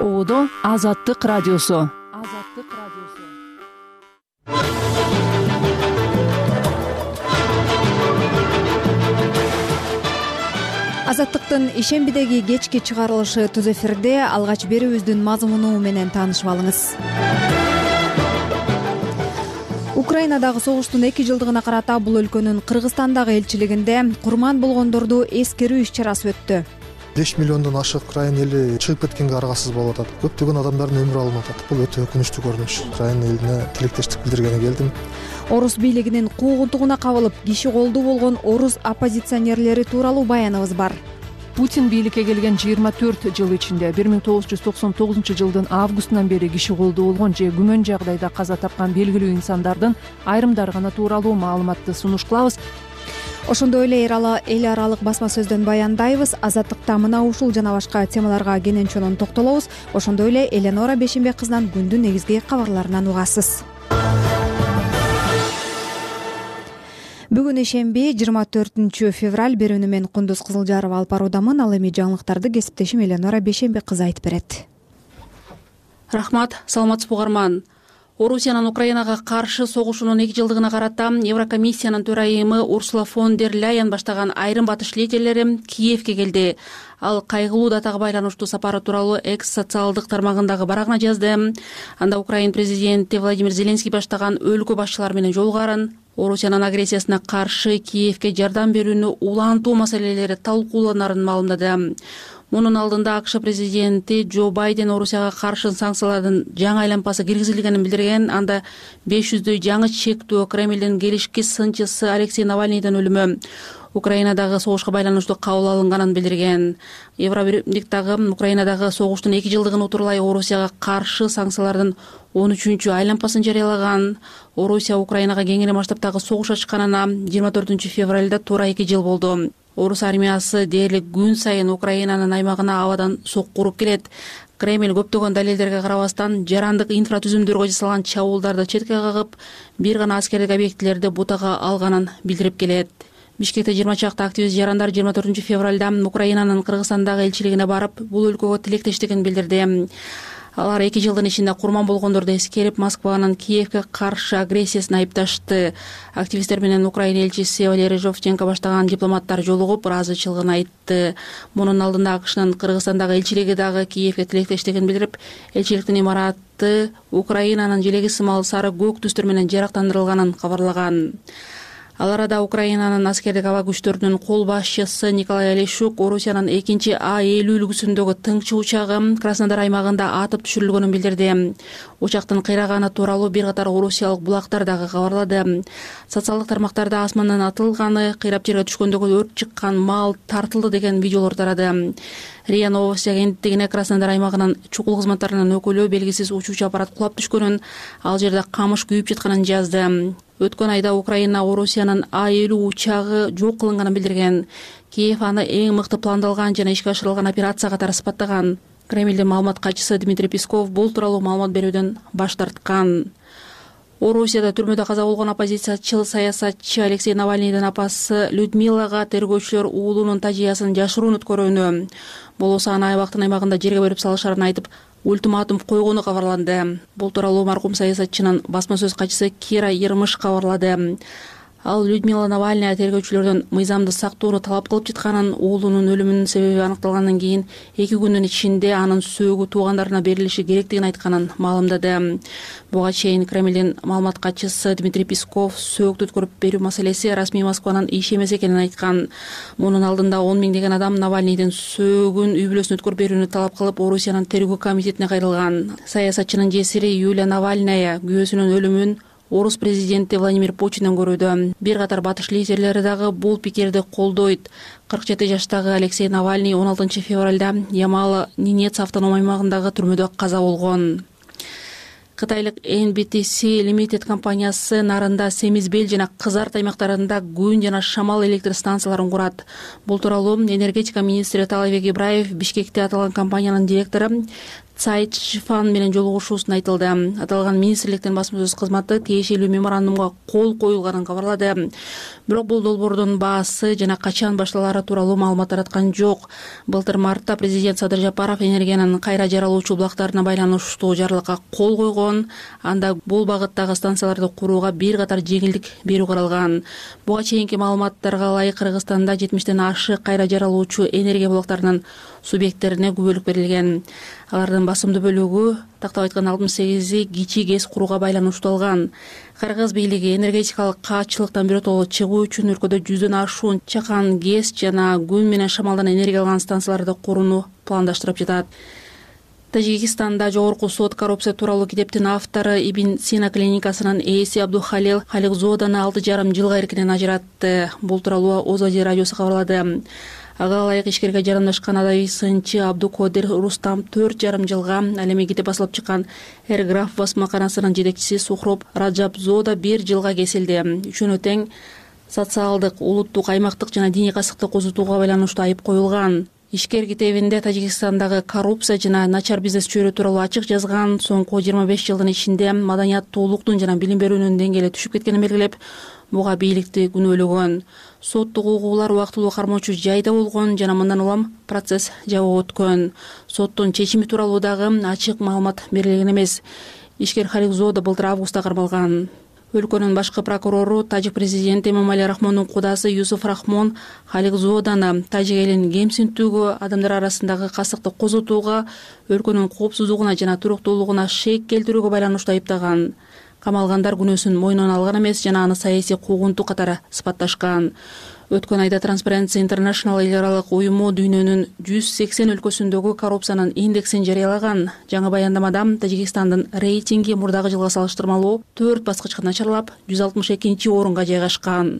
оодо азаттык радиосу. Азаттык радиосу азаттыктын ишембидеги кечки чыгарылышы түз эфирде алгач берүүбүздүн мазмуну менен таанышып алыңыз. Украинадагы согуштун эки жылдыгына карата бул өлкөнүн кыргызстандагы элчилигинде курман болгондорду эскерүү иш чарасы өттү беш миллиондон ашык украин эли чыгып кеткенге аргасыз болуп атат. Көптөгөн адамдардын өмүрү алынып атат. Бул өтө өкүнүчтүү көрүнүш. Украин элине тилектештик билдиргени келдим. Орус бийлигинин куугунтугуна кабылып киши колдуу болгон орус оппозиционерлери тууралуу баяныбыз бар. Путин бийликке келген жыйырма төрт жыл ичинде бир миң тогуз жүз токсон тогузунчу жылдын августунан бери киши колдуу болгон же күмөн жагдайда каза тапкан белгилүү инсандардын айрымдары гана тууралуу маалыматты сунуш кылабыз ошондой эле эл аралык басма сөздөн баяндайбыз. Азаттыкта мына ушул жана башка темаларга кенен чонон токтолобуз. Ошондой эле эленора бейшенбек кызынан күндүн негизги кабарларынан угасыз. Бүгүн ишемби жыйырма төртүнчү февраль берүүнү мен кундуз кызылжарова алып баруудамын. Ал эми жаңылыктарды кесиптешим эленора бейшенбек кызы айтып берет. Рахмат саламатсызбы угарман орусиянын украинага каршы согушуунун эки жылдыгына карата еврокомиссиянын төрайымы урсула фон дер ляйен баштаган айрым батыш лидерлери киевке келди. Ал кайгылуу датага байланыштуу сапары тууралуу экс социалдык тармагындагы барагына жазды. Анда украин президенти владимир зеленский баштаган өлкө башчылары менен жолугарын орусиянын агрессиясына каршы киевке жардам берүүнү улантуу маселелери талкууланарын маалымдады мунун алдында акш президенти джо байден орусияга каршы санкциялардын жаңы айлампасы киргизилгенин билдирген анда беш жүздөй жаңы чектөө кремлдин келишки сынчысы алексей навальныйдын өлүмү украинадагы согушка байланыштуу кабыл алынганын билдирген. Евробирдик дагы украинадагы согуштун эки жылдыгын утурлай орусияга каршы санкциялардын он үчүнчү айлампасын жарыялаган. Орусия украинага кеңири масштабтагы согуш ачканына жыйырма төртүнчү февралда туура эки жыл болду орус армиясы дээрлик күн сайын украинанын аймагына абадан сокку уруп келет. Кремль көптөгөн далилдерге карабастан жарандык инфратүзүмдөргө жасалган чабуулдарды четке кагып бир гана аскердик объектилерди бутага алганын билдирип келет. Бишкекте жыйырма чакты активист жарандар жыйырма төртүнчү февралда украинанын кыргызстандагы элчилигине барып бул өлкөгө тилектештигин билдирди алар эки жылдын ичинде курман болгондорду эскерип москванын киевке каршы агрессиясын айыпташты. Активисттер менен украин элчиси валерий жовченко баштаган дипломаттар жолугуп ыраазычылыгын айтты. Мунун алдында акшнын кыргызстандагы элчилиги дагы киевке тилектештигин билдирип элчиликтин имараты украинанын желеги сымал сары көк түстөр менен жарыктандырылганын кабарлаган ал арада украинанын аскердик аба күчтөрүнүн кол башчысы николай алешук орусиянын экинчи а элүү үлгүсүндөгү тыңчы учагы краснодар аймагында атып түшүрүлгөнүн билдирди. Учактын кыйраганы тууралуу бир катар орусиялык булактар дагы кабарлады. Социалдык тармактарда асмандан атылганы кыйрап жерге түшкөндөгү өрт чыккан мал тартылды деген видеолор тарады. Риа новости агенттигине краснодар аймагынын чукул кызматтарынын өкүлү белгисиз учуучу аппарат кулап түшкөнүн ал жерде камыш күйүп жатканын жазды өткөн айда украина орусиянын а элүү учагы жок кылынганын билдирген. Киев аны эң мыкты пландалган жана ишке ашырылган операция катары сыпаттаган кремлдин маалымат катчысы дмитрий песков бул тууралуу маалымат берүүдөн баш тарткан. Орусияда түрмөдө каза болгон оппозициячыл саясатчы алексей навальныйдын апасы людмилага тергөөчүлөр уулунун тажыясын жашыруун өткөрүүнү болбосо аны айбактын аймагында жерге берип салышарын айтып ультиматум койгону кабарланды. Бул тууралуу маркум саясатчынын басма сөз катчысы кира ермыш кабарлады ал людмила навальная тергөөчүлөрдөн мыйзамды сактоону талап кылып жатканын уулунун өлүмүнүн себеби аныкталгандан кийин эки күндүн ичинде анын сөөгү туугандарына берилиши керектигин айтканын маалымдады. Буга чейин кремлдин маалымат катчысы дмитрий песков сөөктү өткөрүп берүү маселеси расмий москванын иши эмес экенин айткан. Мунун алдында он миңдеген адам навальныйдын сөөгүн үй бүлөсүнө өткөрүп берүүнү талап кылып орусиянын тергөө комитетине кайрылган. Саясатчынын жесири юлия навальная күйөөсүнүн өлүмүн орус президенти владимир путинден көрүүдө бир катар батыш лидерлери дагы бул пикирди колдойт. кырк жети жаштагы алексей навальный он алтынчы февралда ямало ненец автоном аймагындагы түрмөдө каза болгон. Кытайлык nbtc limited компаниясы нарында семиз бел жана кызарт аймактарында күн жана шамал электр станцияларын курат. Бул тууралуу энергетика министри таалайбек ибраев бишкекте аталган компаниянын директору шифан менен жолугушуусунда айтылды. Аталган министрликтин басма сөз кызматы тиешелүү меморандумга кол коюлганын кабарлады. Бирок бул долбоордун баасы жана качан башталаары тууралуу маалымат тараткан жок. Былтыр мартта президент садыр жапаров энергиянын кайра жаралуучу булактарына байланыштуу жарлыкка кол койгон. Анда бул багыттагы станцияларды курууга бир катар жеңилдик берүү каралган. Буга чейинки маалыматтарга ылайык кыргызстанда жетимиштен ашык кайра жаралуучу энергия булактарынын субъекттерине күбөлүк берилген алардын басымдуу бөлүгү тактап айтканда алтымыш сегизи кичи гэс курууга байланыштуу кыргыз бийлиги энергетикалык каатчылыктан биротоло чыгуу үчүн өлкөдө жүздөн ашуун чакан гэс жана күн менен шамалдан энергия алган станцияларды курууну пландаштырып жатат. Тажикистанда жогорку сот коррупция тууралуу китептин автору ибн сина клиникасынын ээси абдухалил халикзоданы алты жарым жылга эркинен ажыратты. Бул тууралуу оз азия радиосу кабарлады ага ылайык ишкерге жарандашкан адабий сынчы абдукодир рустам төрт жарым жылга ал эми китеп басылып чыккан эрграф басмаканасынын жетекчиси сухроб раджабзода бир жылга кесилди. Үчөөнө тең социалдык улуттук аймактык жана диний касыкты козутууга байланыштуу айып коюлган. Ишкер китебинде тажикстандагы коррупция жана начар бизнес чөйрө тууралуу ачык жазган соңку жыйырма беш жылдын ичинде маданияттуулуктун жана билим берүүнүн деңгээли түшүп кеткенин белгилеп буга бийликти күнөөлөгөн соттук угуулар убактылуу кармоочу жайда болгон жана мындан улам процесс жабык өткөн. Соттун чечими тууралуу дагы ачык маалымат берилген эмес. Ишкер халикзода былтыр августта кармалган өлкөнүн башкы прокурору тажик президенти эмомали рахмондун кудасы юсуф рахмон халикзоданы тажик элин кемсинтүүгө адамдар арасындагы касыкты козутууга өлкөнүн коопсуздугуна жана туруктуулугуна шек келтирүүгө байланыштуу айыптаган камалгандар күнөөсүн мойнуна алган эмес жана аны саясий куугунтук катары сыпатташкан. Өткөн айда transparency international эл аралык уюму дүйнөнүн жүз сексен өлкөсүндөгү коррупциянын индексин жарыялаган. Жаңы баяндамада тажикстандын рейтинги мурдагы жылга салыштырмалуу төрт баскычка начарлап жүз алтымыш экинчи орунга жайгашкан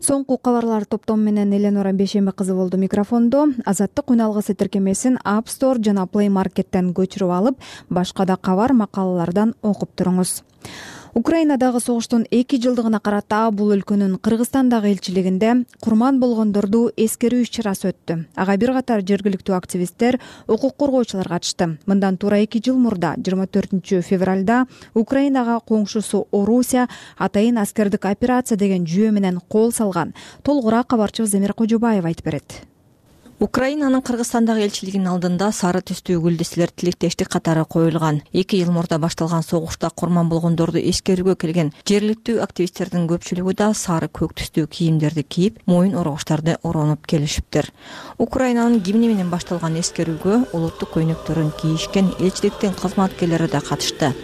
соңку кабарлар топтому менен эленора бейшемби кызы болду микрофондо. Азаттык үн алгысы тиркемесин app store жана play marketтен көчүрүп алып башка да кабар макалалардан окуп туруңуз украинадагы согуштун эки жылдыгына карата бул өлкөнүн кыргызстандагы элчилигинде курман болгондорду эскерүү иш чарасы өттү. Ага бир катар жергиликтүү активисттер укук коргоочулар катышты. Мындан туура эки жыл мурда жыйырма төртүнчү февралда украинага коңшусу орусия атайын аскердик операция деген жүйө менен кол салган. Толугураак кабарчыбыз эмир кожобаев айтып берет украинанын кыргызстандагы элчилигинин алдында сары түстүү гүлдестелер тилектештик катары коюлган. Эки жыл мурда башталган согушта курман болгондорду эскерүүгө келген жергиликтүү активисттердин көпчүлүгү да сары көк түстүү кийимдерди кийип моюн орогучтарды оронуп келишиптир. Украинанын гимни менен башталган эскерүүгө улуттук көйнөктөрүн кийишкен элчиликтин кызматкерлери да катышты.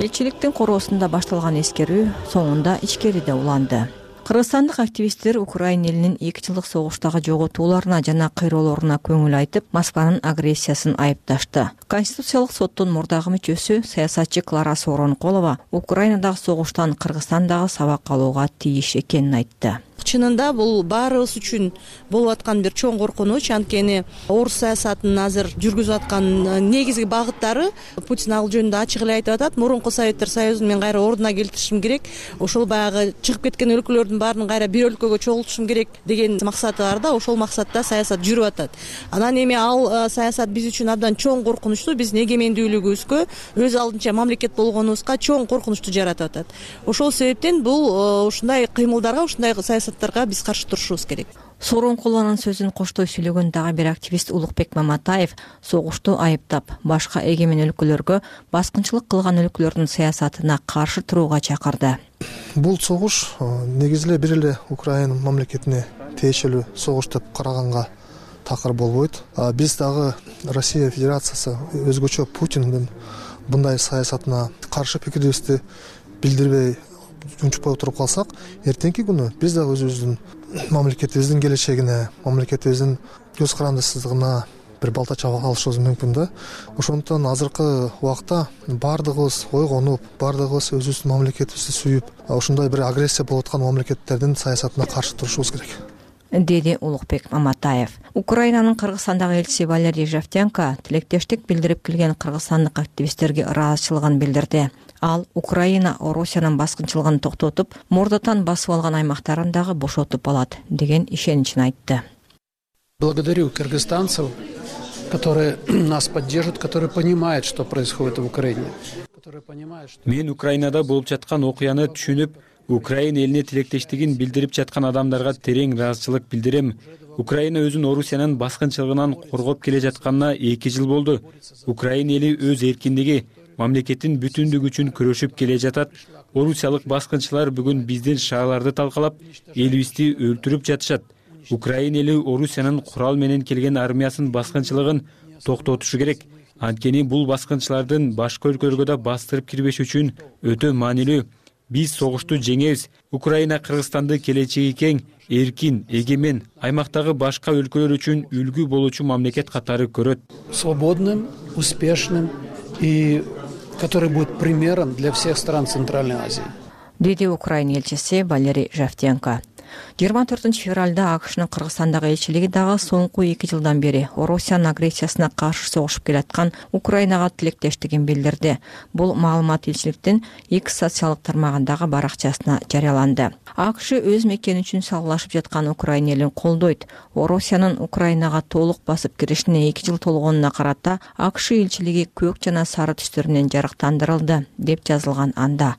Элчиликтин короосунда башталган эскерүү соңунда ичкериде уланды кыргызстандык активисттер украин элинин эки жылдык согуштагы жоготууларына жана кыйроолоруна көңүл айтып москванын агрессиясын айыпташты. Конституциялык соттун мурдагы мүчөсү саясатчы клара сооронколова украинадагы согуштан кыргызстан дагы сабак алууга тийиш экенин айтты чынында бул баарыбыз үчүн болуп аткан бир чоң коркунуч. Анткени орус саясатынын азыр жүргүзүп аткан э, негизги багыттары путин ал жөнүндө ачык эле айтып атат. Мурунку советтер союзун мен кайра ордуна келтиришим керек. Ошол баягы чыгып кеткен өлкөлөрдүн баарын кайра бир өлкөгө чогултушум керек деген максаты бар да. Ошол максатта саясат жүрүп атат. Анан эми ал э, саясат биз үчүн абдан чоң коркунучтуу биздин эгемендүүлүгүбүзгө өз алдынча мамлекет болгонубузга чоң коркунучту жаратып атат. Ошол себептен бул э, ушундай кыймылдарга ушундай саясат биз каршы турушубуз керек. Сооронкулованын сөзүн коштой сүйлөгөн дагы бир активист улукбек маматаев согушту айыптап башка эгемен өлкөлөргө баскынчылык кылган өлкөлөрдүн саясатына каршы турууга чакырды. Бул согуш негизи эле бир эле украина мамлекетине тиешелүү согуш деп караганга такыр болбойт. Биз дагы россия федерациясы өзгөчө путиндин мындай саясатына каршы пикирибизди билдирбей унчукпай отуруп калсак эртеңки күнү биз дагы өзүбүздүн мамлекетибиздин келечегине мамлекетибиздин көз карандысыздыгына бир балта чаба калышыбыз мүмкүн да. Ошондуктан азыркы убакта баардыгыбыз ойгонуп баардыгыбыз өзүбүздүн мамлекетибизди сүйүп ушундай бир агрессия болуп аткан мамлекеттердин саясатына каршы турушубуз керек. Деди улукбек маматаев украинанын кыргызстандагы элчиси валерий жавтенко тилектештик билдирип келген кыргызстандык активисттерге ыраазычылыгын билдирди ал украина орусиянын баскынчылыгын токтотуп мурдатан басып алган аймактарын дагы бошотуп алат деген ишеничин айтты. Благодарю кыргызстанцев которые нас поддерживают которые понимают что происходит в украине. Которые понимают мен украинада болуп жаткан окуяны түшүнүп украин элине тилектештигин билдирип жаткан адамдарга терең ыраазычылык билдирем. Украина өзүн орусиянын баскынчылыгынан коргоп келе жатканына эки жыл болду украин эли өз эркиндиги мамлекеттин бүтүндүгү үчүн күрөшүп келе жатат. Орусиялык баскынчылар бүгүн биздин шаарларды талкалап элибизди өлтүрүп жатышат. Украин эли орусиянын курал менен келген армиясынын баскынчылыгын токтотушу керек. Анткени бул баскынчылардын башка өлкөлөргө да бастырып кирбеш үчүн өтө маанилүү. Биз согушту жеңебиз. Украина кыргызстанды келечеги кең эркин эгемен аймактагы башка өлкөлөр үчүн үлгү болуучу мамлекет катары көрөт. Свободным успешным и который будет примером для всех стран центральной азии. Деди украин элчиси валерий жавтенко жыйырма төртүнчү февралда акшнын кыргызстандагы элчилиги дагы соңку эки жылдан бери орусиянын агрессиясына каршы согушуп келаткан украинага тилектештигин билдирди. Бул маалымат элчиликтин икс социалдык тармагындагы баракчасына жарыяланды. Акш өз мекени үчүн салгылашып жаткан украин элин колдойт. Орусиянын украинага толук басып киришине эки жыл толгонуна карата акш элчилиги көк жана сары түстөр менен жарыктандырылды деп жазылган анда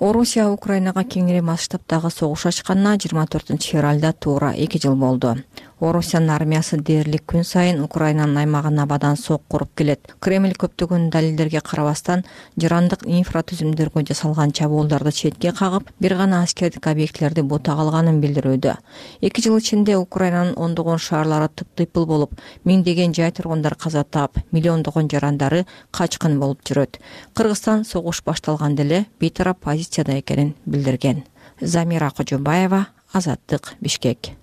орусия украинага кеңири масштабтагы согуш ачканына жыйырма төртүнчү февралда туура эки жыл болду орусиянын армиясы дээрлик күн сайын украинанын аймагын абадан сокку уруп келет. Кремль көптөгөн далилдерге карабастан жырандык инфратүзүмдөргө жасалган чабуулдарды четке кагып бир гана аскердик объектилерди бута калганын билдирүүдө. Эки жыл ичинде украинанын ондогон шаарлары тыптыйпыл болуп миңдеген жай тургундар каза таап миллиондогон жарандары качкын болуп жүрөт. Кыргызстан согуш башталганда эле бейтарап позицияда экенин билдирген. Замира кожобаева азаттык бишкек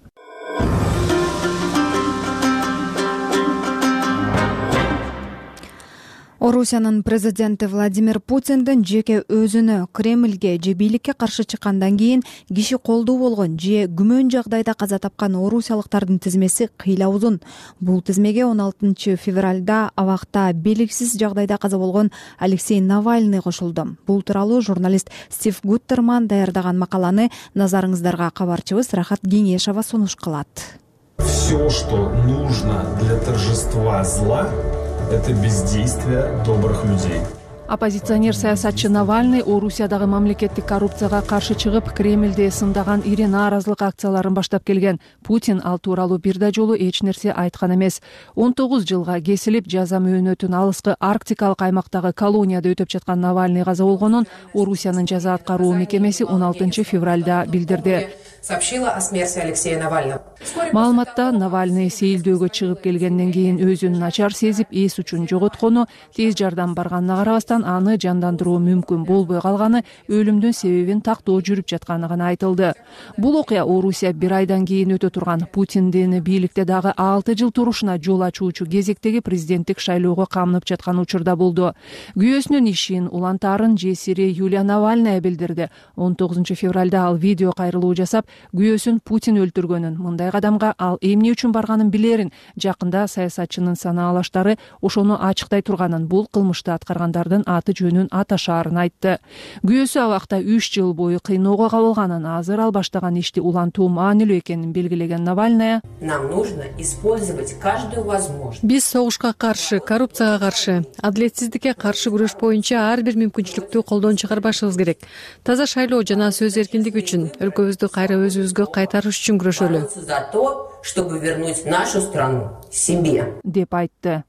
орусиянын президенти владимир путиндин жеке өзүнө кремльге же бийликке каршы чыккандан кийин киши колдуу болгон же күмөн жагдайда каза тапкан орусиялыктардын тизмеси кыйла узун. Бул тизмеге он алтынчы февралда абакта белгисиз жагдайда каза болгон алексей навальный кошулду. Бул тууралуу журналист стив гуттерман даярдаган макаланы назарыңыздарга кабарчыбыз рахат кеңешова сунуш кылат. Все что нужно для торжества зла это бездействие добрых людей. Оппозиционер саясатчы навальный орусиядагы мамлекеттик коррупцияга каршы чыгып кремльди сындаган ири нааразылык акцияларын баштап келген. Путин ал тууралуу бир да жолу эч нерсе айткан эмес. Он тогуз жылга кесилип жаза мөөнөтүн алыскы арктикалык аймактагы колонияда өтөп жаткан навальный каза болгонун орусиянын жаза аткаруу мекемеси он алтынчы февралда билдирди сообщила о смерти алексея навального. Маалыматта навальный сейилдөөгө чыгып келгенден кийин өзүн начар сезип эс учун жоготкону тез жардам барганына карабастан аны жандандыруу мүмкүн болбой калганы өлүмдүн себебин тактоо жүрүп жатканы гана айтылды. Бул окуя орусия бир айдан кийин өтө турган путиндин бийликте дагы алты жыл турушуна жол ачуучу кезектеги президенттик шайлоого камынып жаткан учурда болду. Күйөөсүнүн ишин улантаарын жесири юлия навальная билдирди. Он тогузунчу февралда ал видео кайрылуу жасап күйөөсүн путин өлтүргөнүн. Мындай кадамга ал эмне үчүн барганын билерин. Жакында саясатчынын санаалаштары ошону ачыктай турганын бул кылмышты аткаргандардын аты жөнүн аташаарын айтты. Күйөөсү абакта үч жыл бою кыйноого кабылганын азыр ал баштаган ишти улантуу маанилүү экенин белгилеген навальная. Нам нужно использовать каждую возможность. Биз согушка каршы коррупцияга каршы адилетсиздикке каршы күрөш боюнча ар бир мүмкүнчүлүктү колдон чыгарбашыбыз керек. Таза шайлоо жана сөз эркиндиги үчүн өлкөбүздү кайра өзүбүзгө кайтарыш үчүн күрөшөлү. За то чтобы вернуть нашу страну себе деп айтты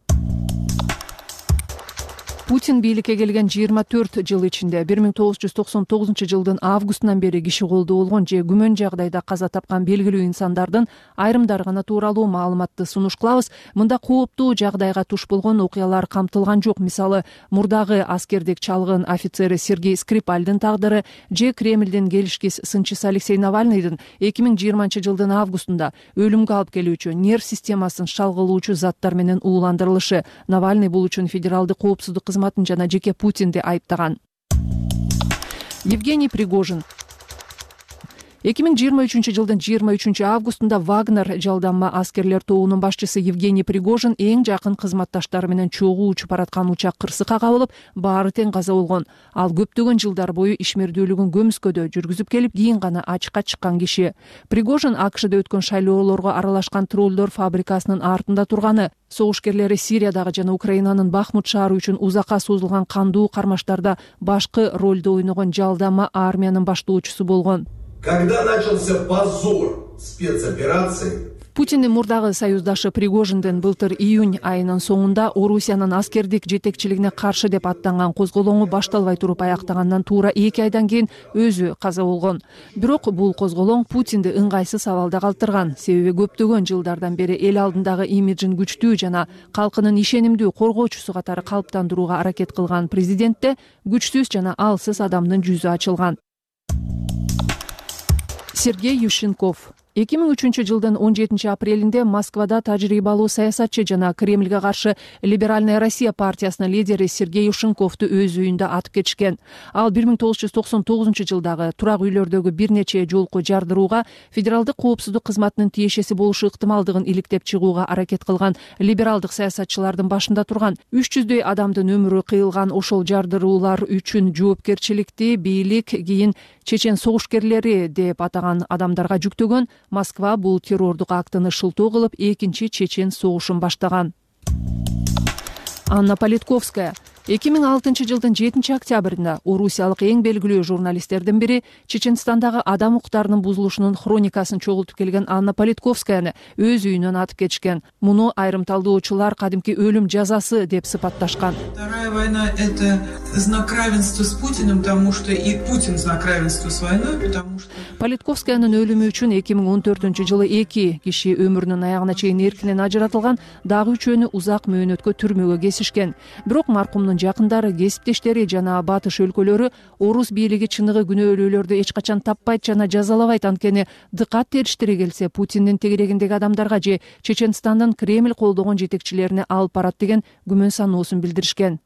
путин бийликке келген жыйырма төрт жыл ичинде бир миң тогуз жүз токсон тогузунчу жылдын августунан бери киши колдуу болгон же күмөн жагдайда каза тапкан белгилүү инсандардын айрымдары гана тууралуу маалыматты сунуш кылабыз мында кооптуу жагдайга туш болгон окуялар камтылган жок. Мисалы мурдагы аскердик чалгын офицери сергей скрипальдын тагдыры же кремлдин келишкис сынчысы алексей навальныйдын эки миң жыйырманчы жылдын августунда өлүмгө алып келүүчү нерв системасын шалгылоочу заттар менен ууландырылышы навальный бул үчүн федералдык коопсуздук кызматы жана жеке путинди айыптаган. Евгений пригожин эки миң жыйырма үчүнчү жылдын жыйырма үчүнчү августунда вагнер жалданма аскерлер тобунун башчысы евгений пригожин эң жакын кызматташтары менен чогуу учуп бараткан учак кырсыкка кабылып баары тең каза болгон. Ал көптөгөн жылдар бою ишмердүүлүгүн көмүскөдө жүргүзүп келип кийин гана ачыкка чыккан киши. Пригожин акшда өткөн шайлоолорго аралашкан троллдор фабрикасынын артында турганы. Согушкерлери сириядагы жана украинанын бахмут шаары үчүн узакка созулган кандуу кармаштарда башкы ролду ойногон жалданма армиянын баштоочусу болгон когда начался позор спецопераций путиндин мурдагы союздашы пригожиндин былтыр июнь айынын соңунда орусиянын аскердик жетекчилигине каршы деп аттанган козголоңу башталбай туруп аяктагандан туура эки айдан кийин өзү каза болгон. Бирок бул козголоң путинди ыңгайсыз абалда калтырган. Себеби көптөгөн жылдардан бери эл алдындагы имиджин күчтүү жана калкынын ишенимдүү коргоочусу катары калыптандырууга аракет кылган президентте күчсүз жана алсыз адамдын жүзү ачылган сергей юшенков эки миң үчүнчү жылдын он жетинчи апрелинде москвада тажрыйбалуу саясатчы жана кремльге каршы либеральная россия партиясынын лидери сергей ушенковду өз үйүндө атып кетишкен. Ал бир миң тогуз жүз токсон тогузунчу жылдагы турак үйлөрдөгү бир нече жолку жардырууга федералдык коопсуздук кызматынын тиешеси болушу ыктымалдыгын иликтеп чыгууга аракет кылган либералдык саясатчылардын башында турган үч жүздөй адамдын өмүрү кыйылган ошол жардыруулар үчүн жоопкерчиликти бийлик кийин чечен согушкерлери деп атаган адамдарга жүктөгөн москва бул террордук актыны шылтоо кылып экинчи чечен согушун баштаган. Анна политковская эки миң алтынчы жылдын жетинчи октябрында орусиялык эң белгилүү журналисттердин бири чеченстандагы адам укуктарынын бузулушунун хроникасын чогултуп келген анна политковскаяны өз үйүнөн атып кетишкен муну айрым талдоочулар кадимки өлүм жазасы деп сыпатташкан. Вторая война это знак равенства с путиным потому что и путин знак равенства с войной потому что политковскаянын өлүмү үчүн эки миң он төртүнчү жылы эки киши өмүрүнүн аягына чейин эркинен ажыратылган дагы үчөөнү узак мөөнөткө түрмөгө кесишкен. Бирок маркумдун жакындары кесиптештери жана батыш өлкөлөрү орус бийлиги чыныгы күнөөлүүлөрдү эч качан таппайт жана жазалабайт. Анткени дыкат териштире келсе путиндин тегерегиндеги адамдарга же чеченстандын кремль колдогон жетекчилерине алып барат деген күмөн саноосун билдиришкен.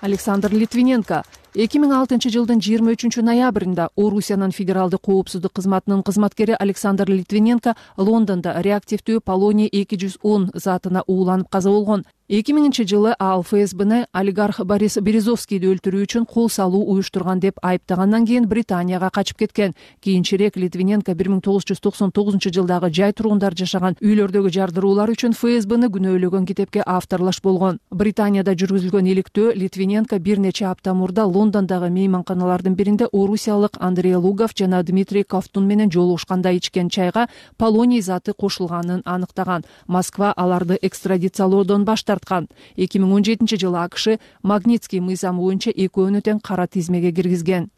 Александр литвиненко эки миң алтынчы жылдын жыйырма үчүнчү ноябрында орусиянын федералдык коопсуздук кызматынын кызматкери александр литвиненко лондондо реактивдүү полоний эки жүз он затына ууланып каза болгон эки миңинчи жылы ал фсбны олигарх борис березовскийди өлтүрүү үчүн кол салуу уюштурган деп айыптагандан кийин британияга качып кеткен. Кийинчерээк литвиненко бир миң тогуз жүз токсон тогузунчу жылдагы жай тургундар жашаган үйлөрдөгү жардыруулар үчүн фсбны күнөөлөгөн китепке авторлош болгон. Британияда жүргүзүлгөн иликтөө литвиненко бир нече апта мурда лондондогу мейманканалардын биринде орусиялык андрей лугов жана дмитрий ковтун менен жолугушканда ичкен чайга полоний заты кошулганын аныктаган. Москва аларды экстрадициялоодон баш тарткан. Эки миң он жетинчи жылы акш магнитский мыйзамы боюнча экөөнү тең кара тизмеге киргизген.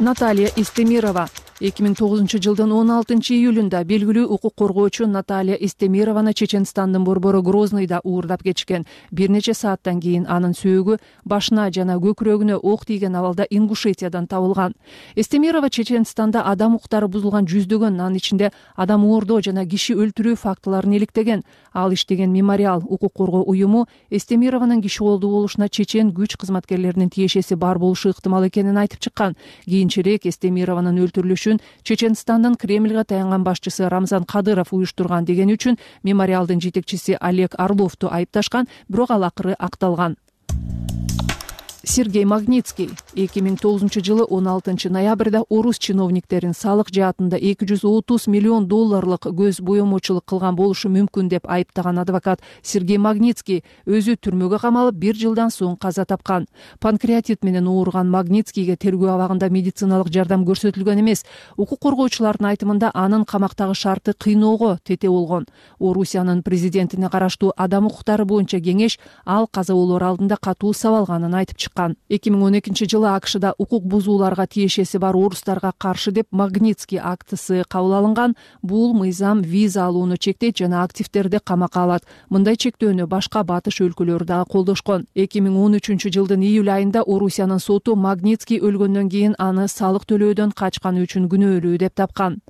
Наталья истемирова эки миң тогузунчу жылдын он алтынчы июлунда белгилүү укук коргоочу наталья истемированы чеченстандын борбору грозныйда уурдап кетишкен бир нече сааттан кийин анын сөөгү башына жана көкүрөгүнө ок тийген абалда ингушетиядан табылган. Истемирова чеченстанда адам укуктары бузулган жүздөгөн анын ичинде адам оордоо жана киши өлтүрүү фактыларын иликтеген ал иштеген мемориал укук коргоо уюму эстемированын киши колдуу болушуна чечен күч кызматкерлеринин тиешеси бар болушу ыктымал экенин айтып чыккан. Кийинчерээк эстемированын өлтүрүлүшү чеченстандын кремльге таянган башчысы рамзан кадыров уюштурган дегени үчүн мемориалдын жетекчиси олег орловду айыпташкан бирок ал акыры акталган сергей магнитский эки миң тогузунчу жылы он алтынчы ноябрда орус чиновниктерин салык жаатында эки жүз отуз миллион долларлык көз боемочулук кылган болушу мүмкүн деп айыптаган адвокат сергей магнитский өзү түрмөгө камалып бир жылдан соң каза тапкан. Панкреатит менен ооруган магнитскийге тергөө абагында медициналык жардам көрсөтүлгөн эмес. Укук коргоочулардын айтымында анын камактагы шарты кыйноого тете болгон. Орусиянын президентине караштуу адам укуктары боюнча кеңеш ал каза болоор алдында катуу сабалганын айтып чыккан эки миң он экинчи жылы акшда укук бузууларга тиешеси бар орустарга каршы деп магнитский актысы кабыл алынган. Бул мыйзам виза алууну чектейт жана активдерди камакка алат. Мындай чектөөнү башка батыш өлкөлөрү дагы колдошкон. Эки миң он үчүнчү жылдын июль айында орусиянын соту магнитский өлгөндөн кийин аны салык төлөөдөн качканы үчүн күнөөлүү деп тапкан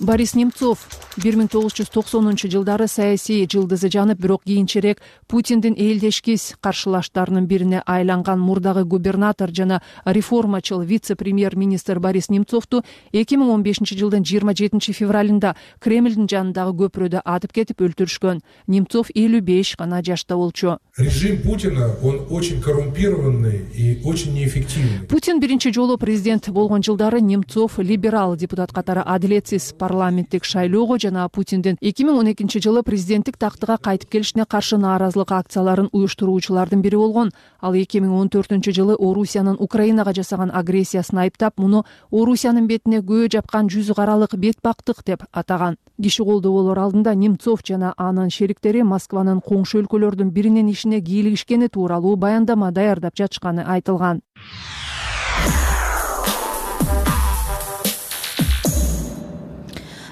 борис немцов. бир миң тогуз жүз токсонунчу жылдары саясий жылдызы жанып бирок кийинчерээк путиндин элдешкис каршылаштарынын бирине айланган мурдагы губернатор жана реформачыл вице премьер министр борис немцовду эки миң он бешинчи жылдын жыйырма жетинчи февралында кремлдин жанындагы көпүрөдө атып кетип өлтүрүшкөн. Немцов элүү беш гана жашта болчу. Режим путина он очень коррумпированный и очень неэффективный. Путин биринчи жолу президент болгон жылдары немцов либерал депутат катары адилетсиз парламенттик шайлоого жана путиндин эки миң он экинчи жылы президенттик тактыга кайтып келишине каршы нааразылык акцияларын уюштуруучулардын бири болгон. Ал эки миң он төртүнчү жылы орусиянын украинага жасаган агрессиясын айыптап муну орусиянын бетине көө жапкан жүз каралык бет бактык деп атаган. Киши колдоо болор алдында немцов жана анын шериктери москванын коңшу өлкөлөрдүн биринин ишине кийлигишкени тууралуу баяндама даярдап жатышканы айтылган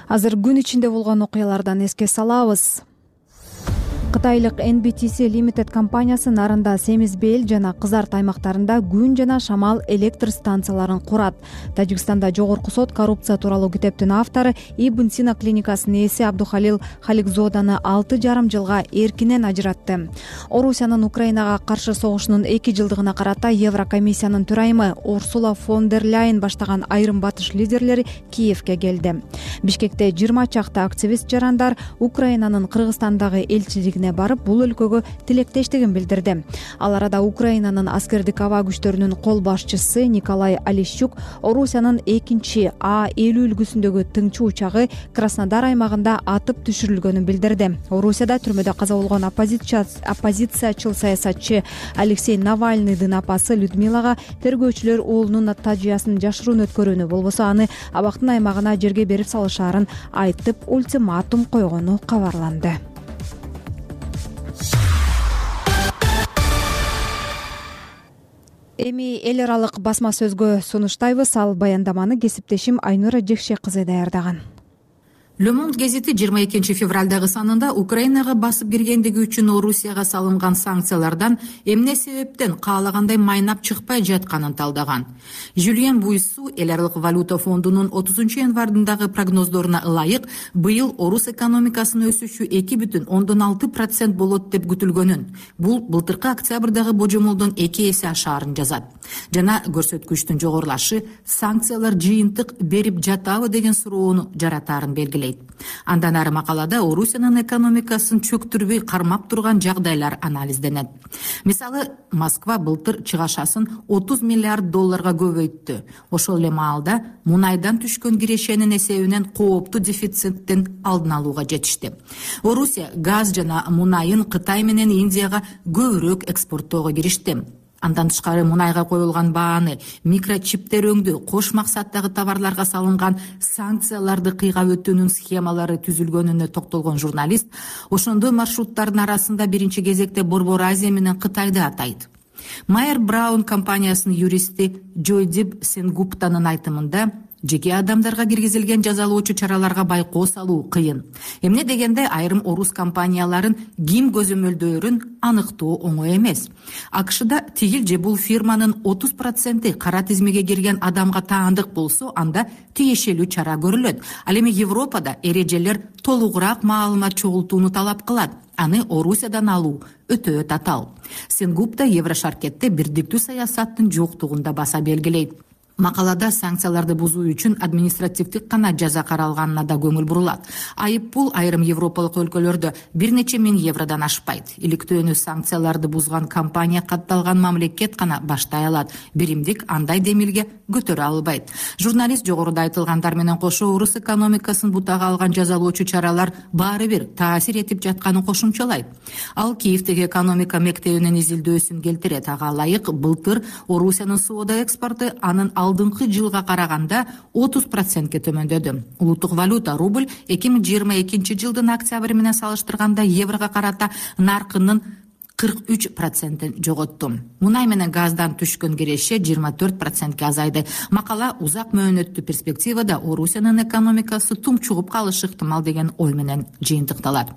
азыр күн ичинде болгон окуялардан эске салабыз кытайлык nbtc limited компаниясы нарында семиз бел жана кызарт аймактарында күн жана шамал электр станцияларын курат. Тажикстанда жогорку сот коррупция тууралуу китептин автору ибн сина клиникасынын ээси абдухалил халикзоданы алты жарым жылга эркинен ажыратты. Орусиянын украинага каршы согушунун эки жылдыгына карата еврокомиссиянын төрайымы урсула фон дер ляйен баштаган айрым батыш лидерлери киевке келди. Бишкекте жыйырма чакты активист жарандар украинанын кыргызстандагы барып бул өлкөгө тилектештигин билдирди. Ал арада украинанын аскердик аба күчтөрүнүн кол башчысы николай алищук орусиянын экинчи а элүү үлгүсүндөгү тыңчы учагы краснодар аймагында атып түшүрүлгөнүн билдирди. Орусияда түрмөдө каза болгон оппозициячыл саясатчы алексей навальныйдын апасы людмилага тергөөчүлөр уулунун тажыясын жашыруун өткөрүүнү болбосо аны абактын аймагына жерге берип салышаарын айтып ультиматум койгону кабарланды эми эл аралык басма сөзгө сунуштайбыз ал баяндаманы кесиптешим айнура жекше кызы даярдаган лемонт гезити жыйырма экинчи февралдагы санында украинага басып киргендиги үчүн орусияга салынган санкциялардан эмне себептен каалагандай майнап чыкпай жатканын талдаган. Жюльен буйсу эл аралык валюта фондунун отузунчу январдындагы прогноздоруна ылайык быйыл орус экономикасынын өсүшү эки бүтүн ондон алты процент болот деп күтүлгөнүн. Бул былтыркы октябрдагы божомолдон эки эсе ашаарын жазат. Жана көрсөткүчтүн жогорулашы санкциялар жыйынтык берип жатабы деген суроону жаратаарын белгилейт андан ары макалада орусиянын экономикасын чөктүрбөй кармап турган жагдайлар анализденет. Мисалы москва былтыр чыгашасын отуз миллиард долларга көбөйттү. Ошол эле маалда мунайдан түшкөн кирешенин эсебинен кооптуу дефициттин алдын алууга жетишти. Орусия газ жана мунайын кытай менен индияга көбүрөөк экспорттоого киришти андан тышкары мунайга коюлган бааны микрочиптер өңдүү кош максаттагы товарларга салынган санкцияларды кыйгап өтүүнүн схемалары түзүлгөнүнө токтолгон журналист ошондой маршруттардын арасында биринчи кезекте борбор азия менен кытайды атайт. Майер браун компаниясынын юристи жойдип сенгуптанын айтымында жеке адамдарга киргизилген жазалоочу чараларга байкоо салуу кыйын. Эмне дегенде айрым орус компанияларын ким көзөмөлдөөрүн аныктоо оңой эмес. Акшда тигил же бул фирманын отуз проценти кара тизмеге кирген адамга таандык болсо анда тиешелүү чара көрүлөт. Ал эми европада эрежелер толугураак маалымат чогултууну талап кылат. Аны орусиядан алуу өтө татаал сенгупта еврошаркетте бирдиктүү саясаттын жоктугун да баса белгилейт макалада санкцияларды бузуу үчүн административдик гана жаза каралганына да көңүл бурулат. Айып пул айрым европалык өлкөлөрдө бир нече миң евродон ашпайт. Иликтөөнү санкцияларды бузган компания катталган мамлекет гана баштай алат. Биримдик андай демилге көтөрө албайт. Журналист жогоруда айтылгандар менен кошо орус экономикасын бутага алган жазалоочу чаралар баары бир таасир этип жатканын кошумчалайт. Ал киевдеги экономика мектебинин изилдөөсүн келтирет ага ылайык. Былтыр орусиянын соода экспорту анын алдыңкы жылга караганда отуз процентке төмөндөдү. Улуттук валюта рубль эки миң жыйырма экинчи жылдын октябры менен салыштырганда еврого карата наркынын кырк үч процентин жоготту мунай менен газдан түшкөн киреше жыйырма төрт процентке азайды. Макала узак мөөнөттүү перспективада орусиянын экономикасы тумчугуп калышы ыктымал деген ой менен жыйынтыкталат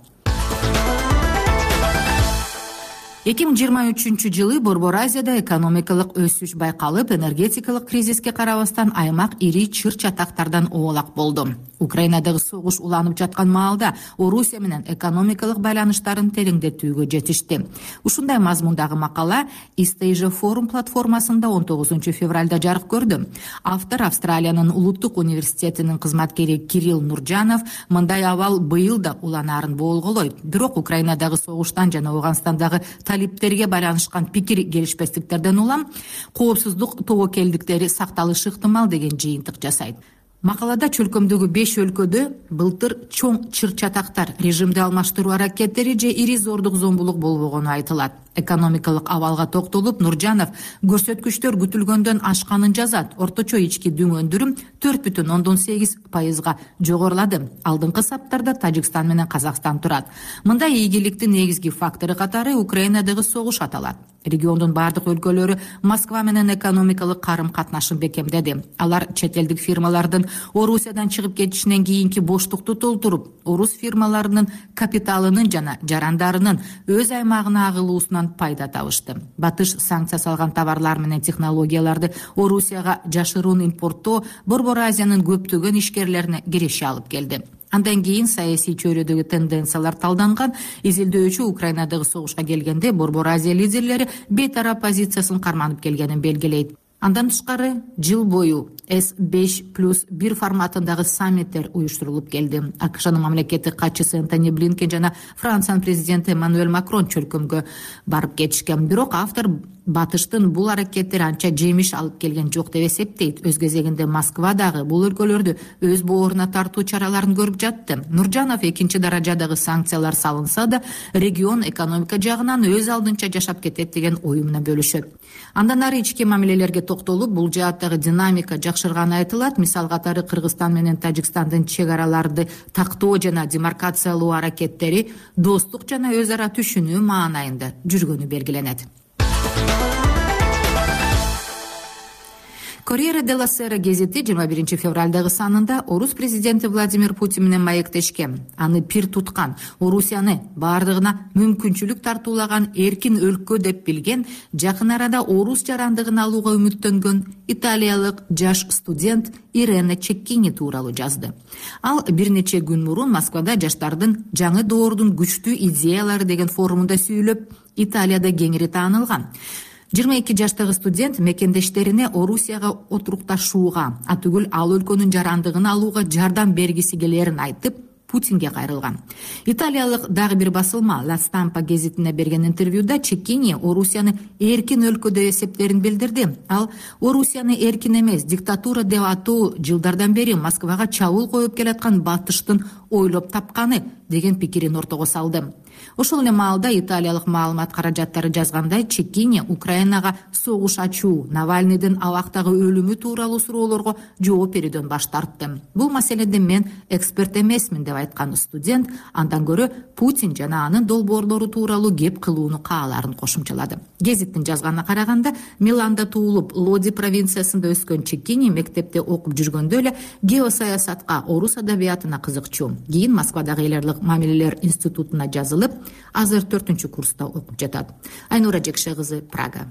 эки миң жыйырма үчүнчү жылы борбор азияда экономикалык өсүш байкалып энергетикалык кризиске карабастан аймак ири чыр чатактардан оолак болду украинадагы согуш уланып жаткан маалда орусия менен экономикалык байланыштарын тереңдетүүгө жетишти. Ушундай мазмундагы макала истейже форум платформасында он тогузунчу февралда жарык көрдү. Автор австралиянын улуттук университетинин кызматкери кирилл нуржанов мындай абал быйыл да уланаарын боолголойт бирок украинадагы согуштан жана ооганстандагы талиптерге байланышкан пикир келишпестиктерден улам коопсуздук тобокелдиктери сакталышы ыктымал деген жыйынтык жасайт макалада чөлкөмдөгү беш өлкөдө былтыр чоң чыр чатактар режимди алмаштыруу аракеттери же ири зордук зомбулук болбогону айтылат экономикалык абалга токтолуп нуржанов көрсөткүчтөр күтүлгөндөн ашканын жазат. Орточо ички дүң өндүрүм төрт бүтүн ондон сегиз пайызга жогорулады. Алдыңкы саптарда тажикстан менен казакстан турат. Мындай ийгиликтин негизги фактору катары украинадагы согуш аталат. Региондун баардык өлкөлөрү москва менен экономикалык карым катнашын бекемдеди. Алар чет элдик фирмалардын орусиядан чыгып кетишинен кийинки боштукту толтуруп орус фирмаларынын капиталынын жана жарандарынын өз аймагына пайда табышты. Батыш санкция салган товарлар менен технологияларды орусияга жашыруун импорттоо борбор азиянын көптөгөн ишкерлерине киреше алып келди. Андан кийин саясий чөйрөдөгү тенденциялар талданган изилдөөчү украинадагы согушка келгенде борбор азия лидерлери бейтарап позициясын карманып келгенин белгилейт андан тышкары жыл бою с беш плюс бир форматындагы саммиттер уюштурулуп келди. Акшнын мамлекеттик катчысы энтони блинкен жана франциянын президенти эммануэль макрон чөлкөмгө барып кетишкен. Бирок автор батыштын бул аракеттери анча жемиш алып келген жок деп эсептейт. Өз кезегинде москва дагы бул өлкөлөрдү өз бооруна тартуу чараларын көрүп жатты. Нуржанов экинчи даражадагы санкциялар салынса да регион экономика жагынан өз алдынча жашап кетет деген ою менен бөлүшөт андан ары ички мамилелерге токтолуп бул жааттагы динамика жакшырганы айтылат. Мисал катары кыргызстан менен тажикстандын чек араларды тактоо жана демаркациялоо аракеттери достук жана өз ара түшүнүү маанайында жүргөнү белгиленет корьера де ла сера гезити жыйырма биринчи февралдагы санында орус президенти владимир путин менен маектешкен аны пир туткан. Орусияны баардыгына мүмкүнчүлүк тартуулаган эркин өлкө деп билген жакын арада орус жарандыгын алууга үмүттөнгөн италиялык жаш студент ирена чеккини тууралуу жазды. Ал бир нече күн мурун москвада жаштардын жаңы доордун күчтүү идеялары деген форумунда сүйлөп италияда кеңири таанылган жыйырма эки жаштагы студент мекендештерине орусияга отурукташууга атүгүл ал өлкөнүн жарандыгын алууга жардам бергиси келерин айтып путинге кайрылган. Италиялык дагы бир басылма ла стампа гезитине берген интервьюда чекини орусияны эркин өлкө деп эсептерин билдирди. Ал орусияны эркин эмес диктатура деп атоо жылдардан бери москвага чабуул коюп келаткан батыштын ойлоп тапканы деген пикирин ортого салды ошол эле маалда италиялык маалымат каражаттары жазгандай чекини украинага согуш ачуу навальныйдын абактагы өлүмү тууралуу суроолорго жооп берүүдөн баш тартты. Бул маселеде мен эксперт эмесмин деп айткан студент андан көрө путин жана анын долбоорлору тууралуу кеп кылууну каалаарын кошумчалады. Гезиттин жазганына караганда миланда туулуп лоди провинциясында өскөн чекини мектепте окуп жүргөндө эле геосаясатка орус адабиятына кызыкчу. Кийин москвадагы эл аралык мамилелер институтуна жазылып азыр төртүнчү курста окуп жатат. Айнура жекше кызы прага.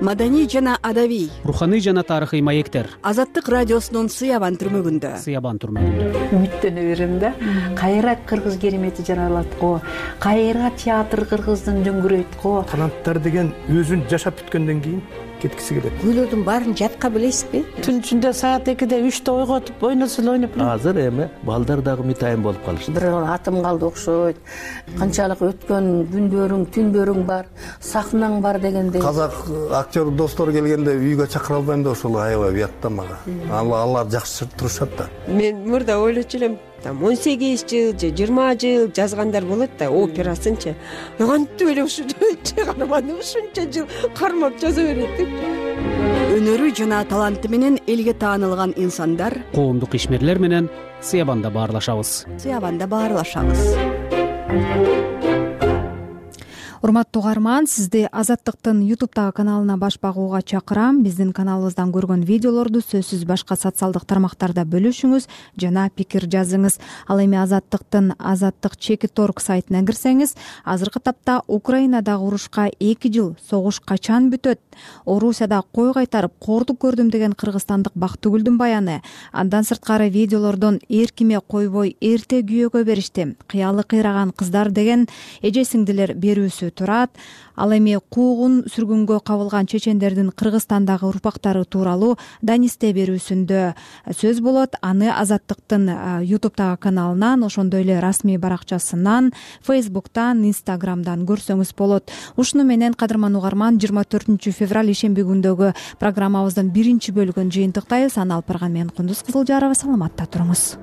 Маданий жана адабий руханий жана тарыхый маектер. азаттык радиосунун сыябан түрмөгүндө. Сыябан түрмөгүндө. Үмүттөнө берем да. Кайра кыргыз керемети жаралат го кайра театр кыргыздын дүңгүрөйт го канаттар деген өзүн жашап бүткөндөн кийин кеткиси келет. Күүлөрдүн баарын жатка билесизби? Түн ичинде саат экиде үчтө ойготуп ойносо эле ойноп азыр эми балдар дагы үмүтайым болуп калышты. Бир атым калды окшойт. Канчалык өткөн күндөрүң түндөрүң бар сахнаң бар дегендей. Казак актер достор келгенде үйгө чакыра албайм деп ошол аябай уят да мага алар жакшы турушат да. Мен мурда ойлочу элем там он сегиз жыл же жыйырма жыл жазгандар болот да операсынчы кантип эле ушул чыгарманы ушунча жыл кармап жаза берет депчи өнөрү жана таланты менен элге таанылган инсандар коомдук ишмерлер менен сыябанда баарлашабыз. Сыябанда баарлашабыз урматтуу угарман сизди азаттыктын ютубтагы каналына баш багууга чакырам. Биздин каналыбыздан көргөн видеолорду сөзсүз башка социалдык тармактарда бөлүшүңүз жана пикир жазыңыз. Ал эми азаттыктын азаттык чекит орг сайтына кирсеңиз азыркы тапта украинадагы урушка эки жыл согуш качан бүтөт? Орусияда кой кайтарып кордук көрдүм деген кыргызстандык бактыгүлдүн баяны. Андан сырткары видеолордон эркиме койбой эрте күйөөгө беришти. Кыялы кыйраган кыздар деген эже сиңдилер берүүсү турат. Ал эми куугун сүргүнгө кабылган чечендердин кыргызстандагы урпактары тууралуу данисте берүүсүндө. Сөз болот аны азаттыктын ютубтагы каналынан ошондой эле расмий баракчасынан фейсбуктан инстаграмдан көрсөңүз болот. Ушуну менен кадырман угарман жыйырма төртүнчү февраль ишемби күндөгү программабыздын биринчи бөлүгүн жыйынтыктайбыз. Аны алып барган мен кундуз кызылжарова саламатта туруңуз